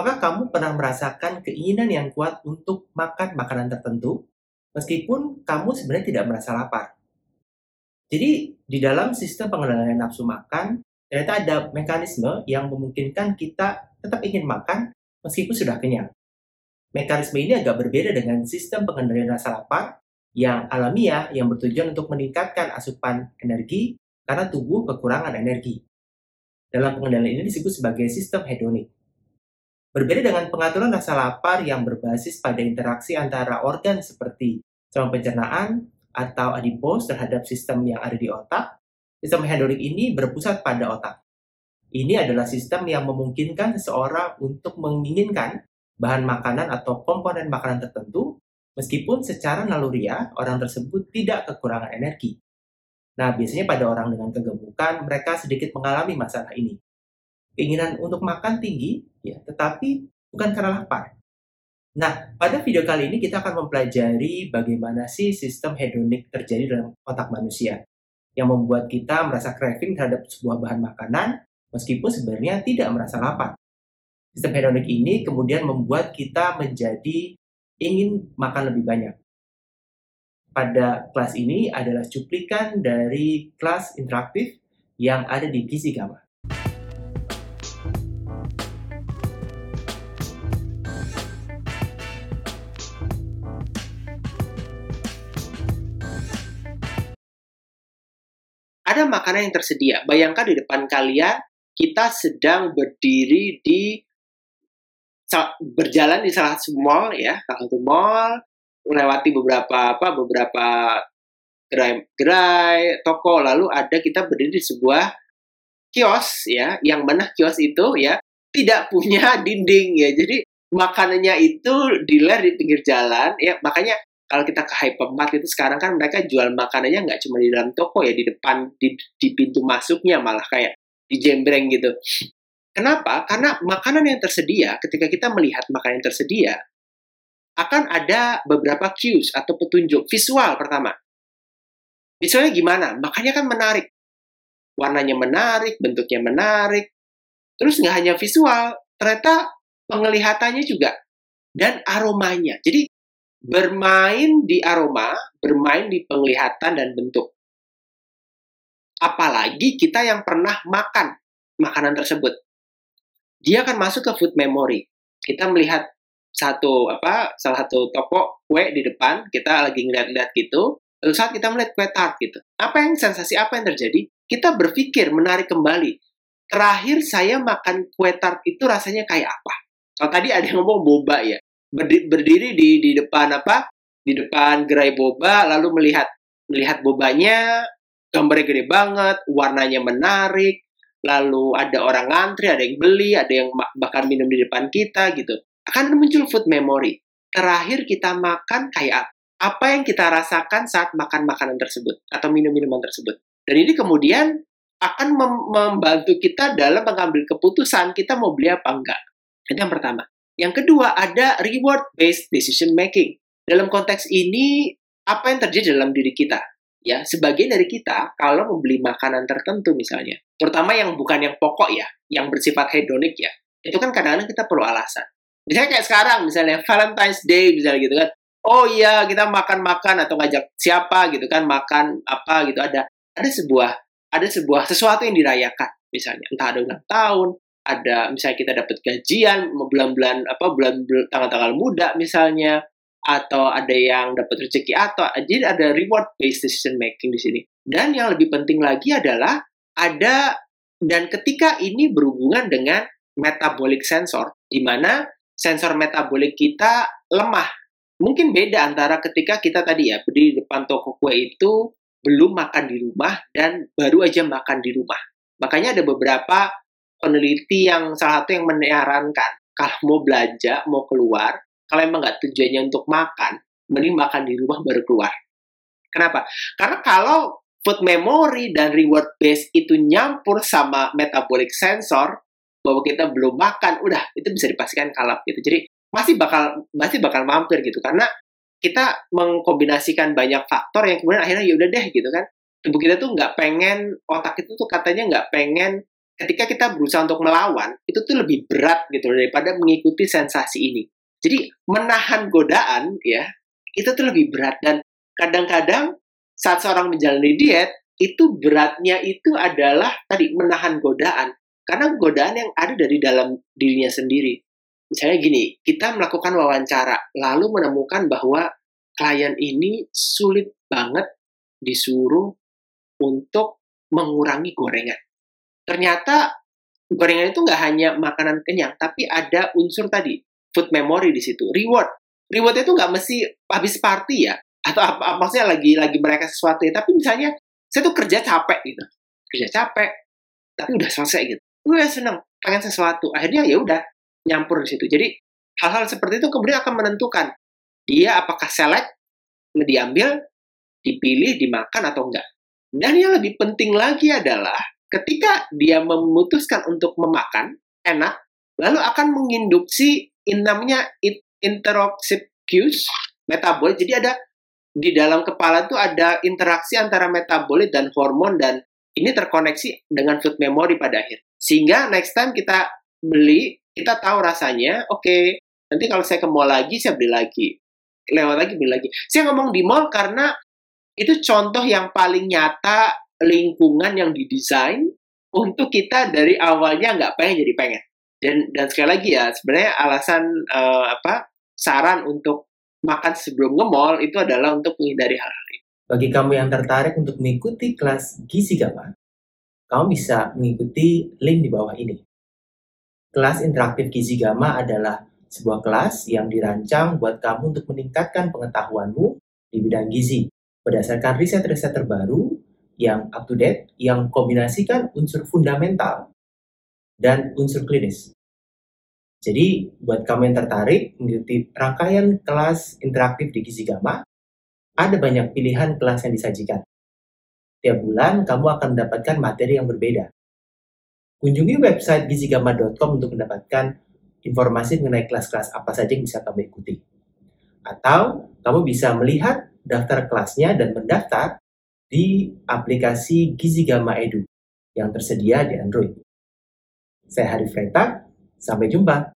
Apakah kamu pernah merasakan keinginan yang kuat untuk makan makanan tertentu, meskipun kamu sebenarnya tidak merasa lapar? Jadi, di dalam sistem pengendalian nafsu makan, ternyata ada mekanisme yang memungkinkan kita tetap ingin makan meskipun sudah kenyang. Mekanisme ini agak berbeda dengan sistem pengendalian rasa lapar yang alamiah yang bertujuan untuk meningkatkan asupan energi karena tubuh kekurangan energi. Dalam pengendalian ini disebut sebagai sistem hedonik. Berbeda dengan pengaturan rasa lapar yang berbasis pada interaksi antara organ seperti saluran pencernaan atau adipos terhadap sistem yang ada di otak, sistem hedonik ini berpusat pada otak. Ini adalah sistem yang memungkinkan seseorang untuk menginginkan bahan makanan atau komponen makanan tertentu, meskipun secara naluriah orang tersebut tidak kekurangan energi. Nah, biasanya pada orang dengan kegemukan, mereka sedikit mengalami masalah ini keinginan untuk makan tinggi, ya, tetapi bukan karena lapar. Nah, pada video kali ini kita akan mempelajari bagaimana sih sistem hedonik terjadi dalam otak manusia yang membuat kita merasa craving terhadap sebuah bahan makanan meskipun sebenarnya tidak merasa lapar. Sistem hedonik ini kemudian membuat kita menjadi ingin makan lebih banyak. Pada kelas ini adalah cuplikan dari kelas interaktif yang ada di Gizi Gama. Ada makanan yang tersedia. Bayangkan di depan kalian kita sedang berdiri di berjalan di salah satu mall ya, salah satu mall, melewati beberapa apa beberapa gerai-gerai, toko, lalu ada kita berdiri di sebuah kios ya, yang mana kios itu ya tidak punya dinding ya. Jadi makanannya itu diler di pinggir jalan ya, makanya kalau kita ke hypermart itu sekarang kan mereka jual makanannya nggak cuma di dalam toko ya di depan di, di pintu masuknya malah kayak di jembreng gitu. Kenapa? Karena makanan yang tersedia ketika kita melihat makanan yang tersedia akan ada beberapa cues atau petunjuk visual pertama. Visualnya gimana? Makanya kan menarik. Warnanya menarik, bentuknya menarik. Terus nggak hanya visual, ternyata penglihatannya juga dan aromanya. Jadi bermain di aroma, bermain di penglihatan dan bentuk. Apalagi kita yang pernah makan makanan tersebut. Dia akan masuk ke food memory. Kita melihat satu apa salah satu toko kue di depan, kita lagi ngeliat-liat gitu. Lalu saat kita melihat kue tart gitu, apa yang sensasi apa yang terjadi? Kita berpikir menarik kembali. Terakhir saya makan kue tart itu rasanya kayak apa? Kalau tadi ada yang ngomong boba ya berdiri di di depan apa? Di depan gerai boba lalu melihat melihat bobanya gambarnya gede banget, warnanya menarik, lalu ada orang ngantri, ada yang beli, ada yang bahkan minum di depan kita gitu. Akan muncul food memory. Terakhir kita makan kayak apa? Apa yang kita rasakan saat makan makanan tersebut atau minum minuman tersebut. Dan ini kemudian akan mem membantu kita dalam mengambil keputusan kita mau beli apa enggak. Itu yang pertama. Yang kedua, ada reward-based decision making. Dalam konteks ini, apa yang terjadi dalam diri kita? Ya, sebagian dari kita, kalau membeli makanan tertentu misalnya, terutama yang bukan yang pokok ya, yang bersifat hedonik ya, itu kan kadang-kadang kita perlu alasan. Misalnya kayak sekarang, misalnya Valentine's Day, misalnya gitu kan, oh iya kita makan-makan atau ngajak siapa gitu kan, makan apa gitu, ada ada sebuah ada sebuah sesuatu yang dirayakan misalnya entah ada ulang tahun ada misalnya kita dapat gajian bulan-bulan apa bulan tanggal-tanggal muda misalnya atau ada yang dapat rezeki atau jadi ada reward based decision making di sini. Dan yang lebih penting lagi adalah ada dan ketika ini berhubungan dengan metabolic sensor di mana sensor metabolik kita lemah. Mungkin beda antara ketika kita tadi ya berdiri di depan toko kue itu belum makan di rumah dan baru aja makan di rumah. Makanya ada beberapa peneliti yang salah satu yang menyarankan kalau mau belanja, mau keluar, kalau emang nggak tujuannya untuk makan, mending makan di rumah baru keluar. Kenapa? Karena kalau food memory dan reward base itu nyampur sama metabolic sensor, bahwa kita belum makan, udah itu bisa dipastikan kalap gitu. Jadi masih bakal masih bakal mampir gitu karena kita mengkombinasikan banyak faktor yang kemudian akhirnya ya udah deh gitu kan tubuh kita tuh nggak pengen otak itu tuh katanya nggak pengen ketika kita berusaha untuk melawan, itu tuh lebih berat gitu daripada mengikuti sensasi ini. Jadi menahan godaan ya, itu tuh lebih berat dan kadang-kadang saat seorang menjalani diet itu beratnya itu adalah tadi menahan godaan karena godaan yang ada dari dalam dirinya sendiri. Misalnya gini, kita melakukan wawancara lalu menemukan bahwa klien ini sulit banget disuruh untuk mengurangi gorengan. Ternyata gorengan itu nggak hanya makanan kenyang, tapi ada unsur tadi, food memory di situ, reward. Reward itu nggak mesti habis party ya, atau apa, maksudnya lagi lagi mereka sesuatu ya, tapi misalnya saya tuh kerja capek gitu, kerja capek, tapi udah selesai gitu, gue seneng, pengen sesuatu, akhirnya ya udah nyampur di situ. Jadi hal-hal seperti itu kemudian akan menentukan dia apakah select, diambil, dipilih, dimakan atau enggak. Dan yang lebih penting lagi adalah ketika dia memutuskan untuk memakan, enak, lalu akan menginduksi in namanya interoxid cues, metabolit. Jadi ada di dalam kepala itu ada interaksi antara metabolit dan hormon dan ini terkoneksi dengan food memory pada akhir. Sehingga next time kita beli, kita tahu rasanya, oke, okay, nanti kalau saya ke mall lagi, saya beli lagi. Lewat lagi, beli lagi. Saya ngomong di mall karena itu contoh yang paling nyata lingkungan yang didesain untuk kita dari awalnya nggak pengen jadi pengen. Dan dan sekali lagi ya sebenarnya alasan uh, apa saran untuk makan sebelum nge-mall itu adalah untuk menghindari hal-hal ini. Bagi kamu yang tertarik untuk mengikuti kelas Gizi Gama, kamu bisa mengikuti link di bawah ini. Kelas interaktif Gizi Gama adalah sebuah kelas yang dirancang buat kamu untuk meningkatkan pengetahuanmu di bidang gizi berdasarkan riset-riset terbaru yang up to date yang kombinasikan unsur fundamental dan unsur klinis. Jadi, buat kamu yang tertarik mengikuti rangkaian kelas interaktif di Gizi Gama, ada banyak pilihan kelas yang disajikan. Tiap bulan, kamu akan mendapatkan materi yang berbeda. Kunjungi website gizigama.com untuk mendapatkan informasi mengenai kelas-kelas apa saja yang bisa kamu ikuti. Atau, kamu bisa melihat daftar kelasnya dan mendaftar di aplikasi Gizi Gama Edu yang tersedia di Android. Saya Hari Freta, sampai jumpa.